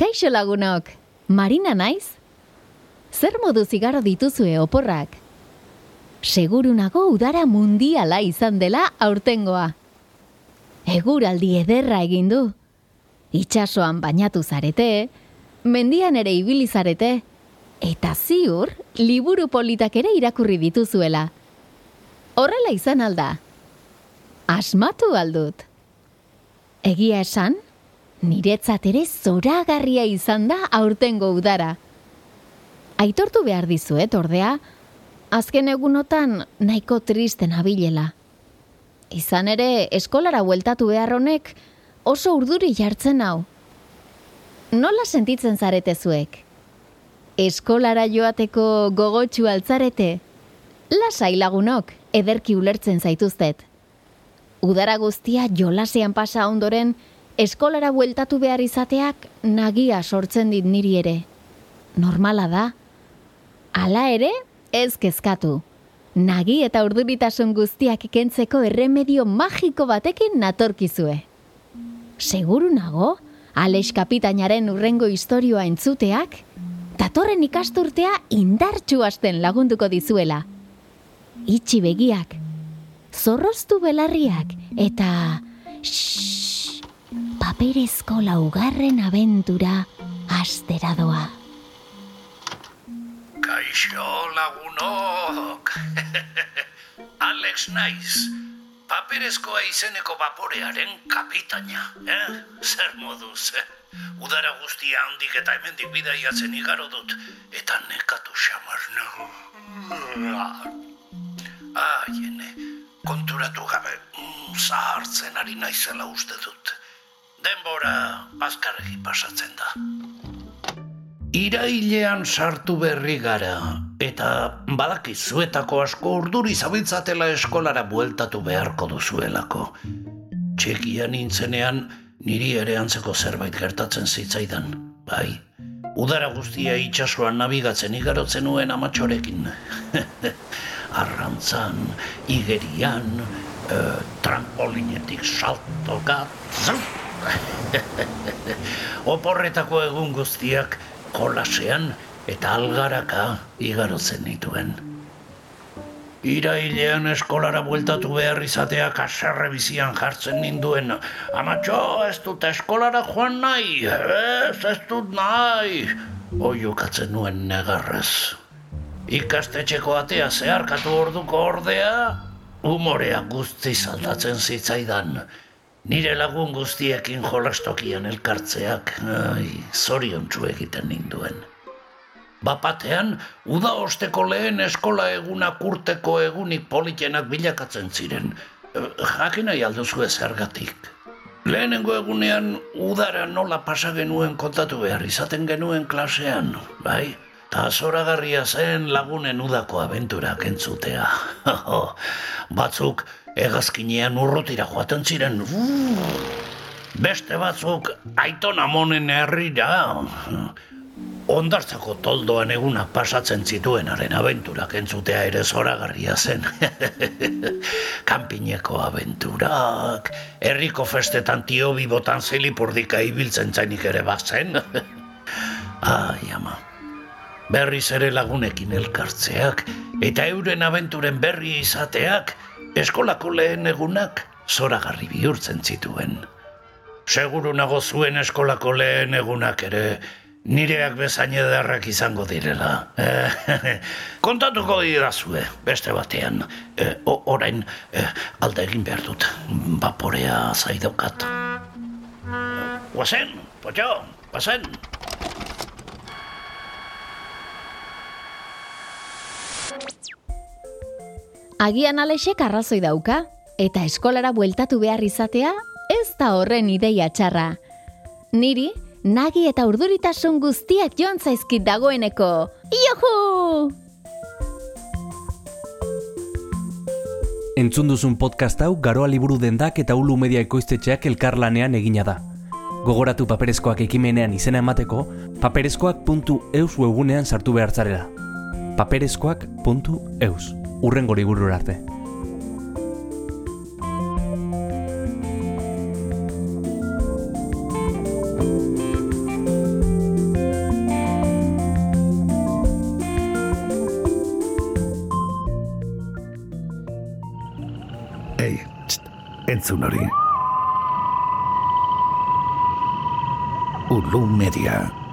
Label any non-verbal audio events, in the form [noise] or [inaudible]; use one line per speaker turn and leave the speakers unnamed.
Kaixo lagunok, Marina naiz? Zer modu zigarro dituzue oporrak? Seguru nago udara mundiala izan dela aurtengoa. Eguraldi ederra egin du. Itxasoan bainatu zarete, mendian ere ibili zarete, eta ziur liburu politak ere irakurri dituzuela. Horrela izan alda. Asmatu aldut. Egia esan, niretzat ere zoragarria izan da aurtengo udara. Aitortu behar dizuet, ordea, azken egunotan nahiko tristen abilela. Izan ere, eskolara bueltatu behar honek oso urduri jartzen hau. Nola sentitzen zarete zuek? Eskolara joateko gogotsu altzarete? Lasai lagunok, ederki ulertzen zaituztet. Udara guztia jolasean pasa ondoren, eskolara bueltatu behar izateak nagia sortzen dit niri ere. Normala da. Hala ere, ez kezkatu. Nagi eta urduritasun guztiak ikentzeko erremedio magiko batekin natorkizue. Seguru nago, Alex kapitainaren urrengo historioa entzuteak, datorren ikasturtea indartxu hasten lagunduko dizuela. Itxi begiak, zorroztu belarriak, eta... Shhh, paperezko laugarren abentura astera doa.
Kaixo lagunok! [laughs] Alex naiz, paperezkoa izeneko vaporearen kapitaina, eh? Zer moduz, eh? Udara guztia handik eta hemendik bidaiatzen igaro dut, eta nekatu xamar nago. Ah, jene, konturatu gabe, mm, zahartzen ari naizela uste dut denbora azkarregi pasatzen da. Irailean sartu berri gara, eta badakizuetako asko urduri zabiltzatela eskolara bueltatu beharko duzuelako. Txekia nintzenean niri ere antzeko zerbait gertatzen zitzaidan, bai. Udara guztia itxasuan nabigatzen igarotzen nuen amatxorekin. [laughs] Arrantzan, igerian, uh, trampolinetik saltoka, [laughs] Oporretako egun guztiak kolasean eta algaraka igarotzen dituen. Irailean eskolara bueltatu behar izateak aserre bizian jartzen ninduen. Amatxo, ez dut eskolara joan nahi, ez, ez dut nahi. Oiukatzen nuen negarrez. Ikastetxeko atea zeharkatu orduko ordea, umorea guzti zaldatzen zitzaidan. Nire lagun guztiekin jolastokian elkartzeak, ai, zorion egiten ninduen. Bapatean, uda osteko lehen eskola eguna kurteko egunik politenak bilakatzen ziren. Eh, jakin nahi alduzu ezergatik. Lehenengo egunean, udara nola pasa genuen kontatu behar izaten genuen klasean, bai? Ta zoragarria zen lagunen udako abenturak entzutea. [laughs] Batzuk, egazkinean urrutira joaten ziren. beste batzuk aiton amonen herrira. Ondartzako toldoan eguna pasatzen zituenaren abenturak entzutea ere zoragarria zen. [laughs] Kampineko abenturak, herriko festetan tio bibotan zilipurdika ibiltzen zainik ere bazen. [laughs] Ai, ama. Berriz ere lagunekin elkartzeak, eta euren abenturen berri izateak, eskolako lehen egunak zoragarri bihurtzen zituen. Seguru nago zuen eskolako lehen egunak ere nireak bezain ederrak izango direla. [laughs] kontatuko didazue, beste batean. E, orain e, alde egin behar dut, vaporea zaidokat. Guazen, potxo, guazen.
Agian alexek arrazoi dauka, eta eskolara bueltatu behar izatea, ez da horren ideia txarra. Niri, nagi eta urduritasun guztiak joan zaizkit dagoeneko. Iohu!
Entzun duzun podcast hau garoa liburu dendak eta ulu media ekoiztetxeak elkarlanean egina da. Gogoratu paperezkoak ekimenean izena emateko, paperezkoak.eus webunean sartu behartzarela. paperezkoak.eus urrengo liburura arte.
Ei, txt, entzun hori. Ulu Media.